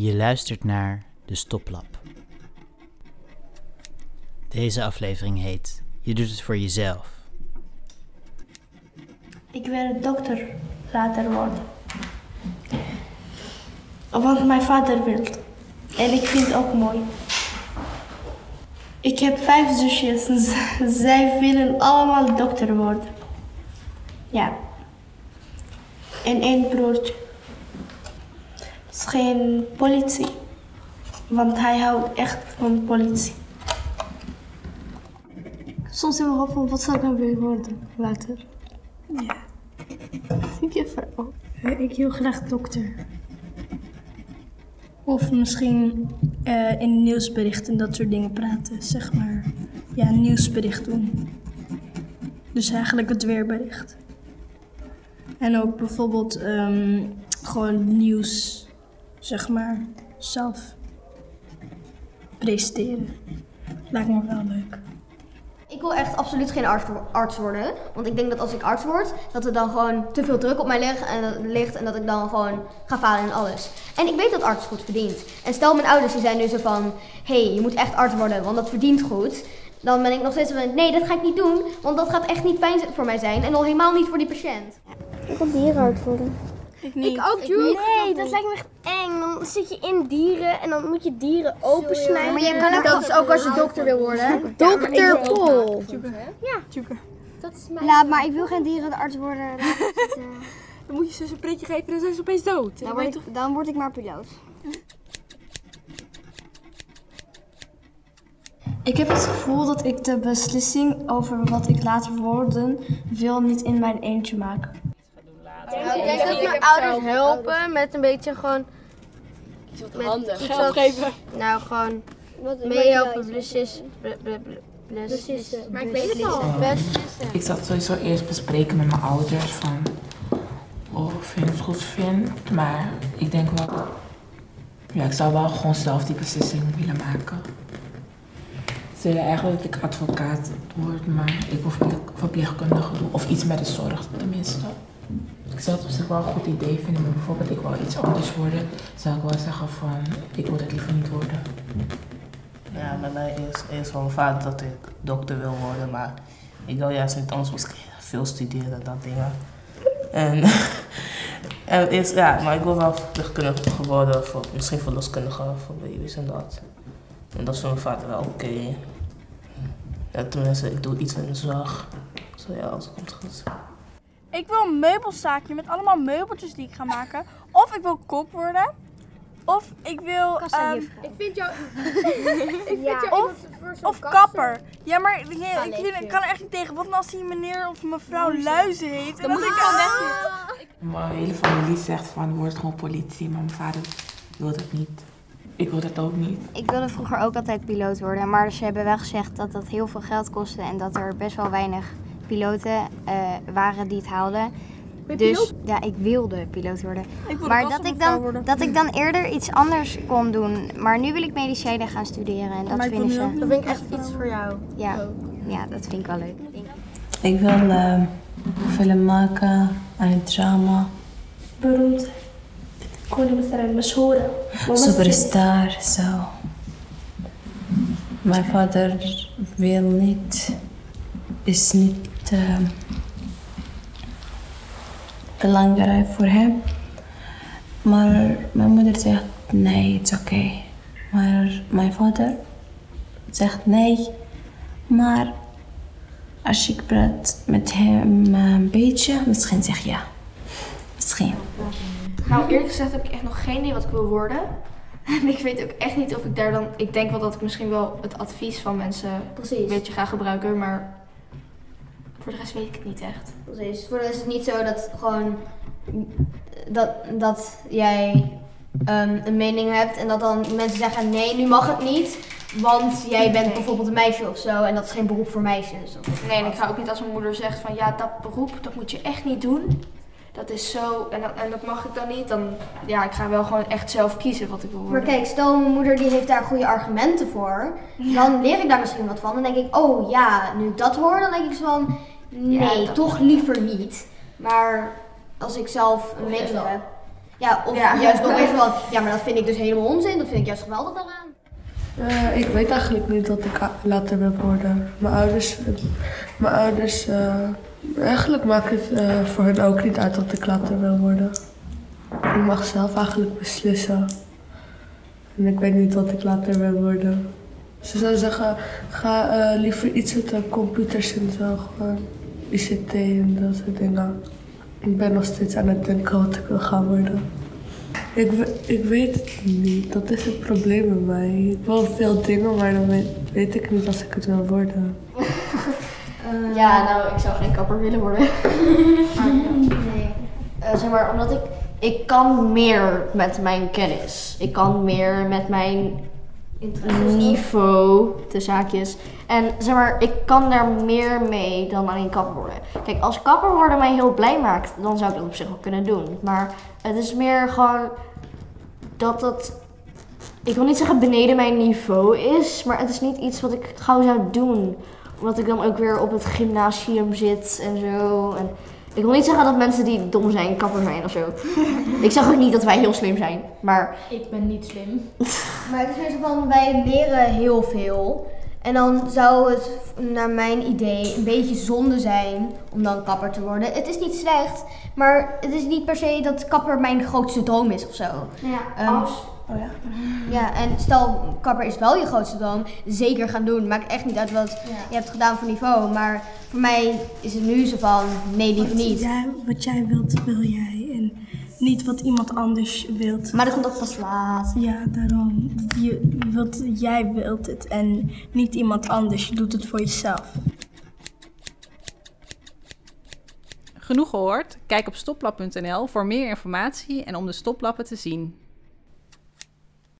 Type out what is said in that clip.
Je luistert naar de Stoplap. Deze aflevering heet Je doet het voor jezelf. Ik wil dokter later worden. Want mijn vader wil. En ik vind het ook mooi. Ik heb vijf zusjes. Zij willen allemaal dokter worden. Ja. En één broertje. Is geen politie. Want hij houdt echt van politie. Soms in mijn hoofd van wat zou ik nou willen worden later. Ja. Denk je vrouw? Ik heel graag dokter. Of misschien eh, in nieuwsberichten en dat soort dingen praten, zeg maar. Ja, nieuwsbericht doen. Dus eigenlijk het weerbericht. En ook bijvoorbeeld ehm, gewoon nieuws, zeg maar, zelf presenteren. Lijkt me wel leuk. Ik wil echt absoluut geen arts, arts worden. Want ik denk dat als ik arts word, dat er dan gewoon te veel druk op mij ligt en, dat- ligt. En dat ik dan gewoon ga falen in alles. En ik weet dat arts goed verdient. En stel mijn ouders die zijn nu zo van, hé, hey, je moet echt arts worden, want dat verdient goed. Dan ben ik nog steeds van, nee, dat ga ik niet doen. Want dat gaat echt niet fijn voor mij zijn. En al helemaal niet voor die patiënt. Ik wil dierenarts worden. Ik niet. ook, Nee, dat lijkt me echt eng. Dan zit je in dieren en dan moet je dieren opensnijden. Maar je kan ook, dat is ook als je dokter wil worden. Dokter Pol. Laat maar, ik wil geen dierenarts worden. Zitten. Dan moet je ze een pretje geven en dan zijn ze opeens dood. Dan word, ik, dan word ik maar piloot. Ik heb het gevoel dat ik de beslissing over wat ik later worden wil niet in mijn eentje maken. Ik denk dat mijn ouders helpen met een beetje gewoon... Met Handen, iets geld wat- geven. Nou, gewoon meehelpen, beslissen. Beslissen. Maar ik weet het al. Ik zal het sowieso eerst bespreken met mijn ouders van of ik het goed vind. Maar ik denk wel, ja, ik zou wel gewoon zelf die beslissing willen maken. Ze willen eigenlijk dat ik advocaat word, maar ik hoef niet verpleegkundige doen. Of iets met de zorg tenminste. Ik zou het op zich wel een goed idee vinden, maar bijvoorbeeld ik wil iets anders worden. Zou ik wel zeggen van, ik wil het liever niet worden. Ja, bij mij is eerst wel vaak dat ik dokter wil worden, maar ik wil juist niet anders veel studeren, dat dingen. En, eerst, ja, maar ik wil wel verpleegkundige worden, voor, misschien verloskundige voor baby's en dat. En dat is voor mijn vader wel oké. Ja, tenminste, ik doe iets in de zorg. Zo ja, als het komt goed. Ik wil een meubelzaakje met allemaal meubeltjes die ik ga maken. Of ik wil kok worden. Of ik wil... ehm, Ik vind jou... of of kapper. Ja, maar ik, vind, ik kan er echt niet tegen. Wat nou als die meneer of mevrouw luizen heeft? En dat ik dan net... Mijn hele familie zegt van, word gewoon politie, maar mijn vader wil dat niet. Ik wil dat ook niet. Ik wilde vroeger ook altijd piloot worden, maar ze hebben wel gezegd dat dat heel veel geld kostte en dat er best wel weinig piloten eh, waren die het haalden. Dus ja, ik wilde piloot worden. Maar dat ik, dan, dat ik dan eerder iets anders kon doen. Maar nu wil ik medicijnen gaan studeren en dat vind ik ze... Dat vind ik echt iets voor jou. Ja, ja dat vind ik wel leuk. Ik wil ehm, film maken en drama. Beroemd. Superstar, zo. Mijn vader wil niet, is niet eh, belangrijk voor hem. Maar mijn moeder zegt nee, het is oké. Maar mijn vader zegt nee. Maar als ik praat met hem een beetje, misschien zeg ja. Misschien. Nou, eerlijk gezegd heb ik echt nog geen idee wat ik wil worden. En ik weet ook echt niet of ik daar dan... Ik denk wel dat ik misschien wel het advies van mensen een beetje ga gebruiken, maar voor de rest weet ik het niet echt. Precies. Voor de rest is het niet zo dat gewoon dat, dat jij ehm, een mening hebt en dat dan mensen zeggen nee, nu mag het niet. Want jij bent bijvoorbeeld een meisje of zo en dat is geen beroep voor meisjes. Of, Nee, en ik ga ook niet als mijn moeder zegt van ja, dat beroep, dat moet je echt niet doen. Dat is zo, en dat, en dat mag ik dan niet. Dan, ja, ik ga wel gewoon echt zelf kiezen wat ik wil Maar kijk, stel mijn moeder die heeft daar goede argumenten voor. Dan leer ik daar misschien wat van. Dan denk ik, oh ja, nu ik dat hoor, dan denk ik zo van, nee, Ja, dat- toch liever niet. Maar als ik zelf een mening heb. Ja, of Ja. juist nog van, ja, maar dat vind ik dus helemaal onzin. Dat vind ik juist geweldig daaraan. Eh, ik weet eigenlijk niet wat ik later wil worden. Mijn ouders, mijn ouders eh, eigenlijk maakt het eh, voor hen ook niet uit wat ik later wil worden. Ik mag zelf eigenlijk beslissen. En ik weet niet wat ik later wil worden. Ze zou zeggen, ga eh, liever iets met de computers en zo, gewoon ICT en dat soort dingen. Ik ben nog steeds aan het denken wat ik wil gaan worden. Ik, ik weet het niet. Dat is het probleem bij mij. Ik wil veel dingen, maar dan weet, weet ik niet als ik het wil worden. ja, nou, ik zou geen kapper willen worden. Nee. Eh, zeg maar, omdat ik... Ik kan meer met mijn kennis. Ik kan meer met mijn niveau, de zaakjes. En zeg maar, ik kan daar meer mee dan alleen kapper worden. Kijk, als kapper worden mij heel blij maakt, dan zou ik dat op zich wel kunnen doen. Maar het is meer gewoon dat het... Ik wil niet zeggen beneden mijn niveau is, maar het is niet iets wat ik gauw zou doen. Omdat ik dan ook weer op het gymnasium zit en zo. En ik wil niet zeggen dat mensen die dom zijn, kapper zijn of zo. ik zeg ook niet dat wij heel slim zijn, maar... Ik ben niet slim. Maar het is van, wij leren heel veel. En dan zou het, naar mijn idee, een beetje zonde zijn om dan kapper te worden. Het is niet slecht, maar het is niet per se dat kapper mijn grootste droom is of zo. Ja, Ehm, Oh ja. Ja, en stel, kapper is wel je grootste droom, zeker gaan doen. Maakt echt niet uit wat je hebt gedaan voor niveau. Maar voor mij is het nu zo van, nee, liever Wat niet. jij, wat jij wilt, wil jij. En niet wat iemand anders wilt. Maar dat komt ook pas laat. Ja, daarom. Je wilt, jij wilt het en niet iemand anders. Je doet het voor jezelf. Genoeg gehoord? Kijk op stoplap.nl voor meer informatie en om de stoplappen te zien.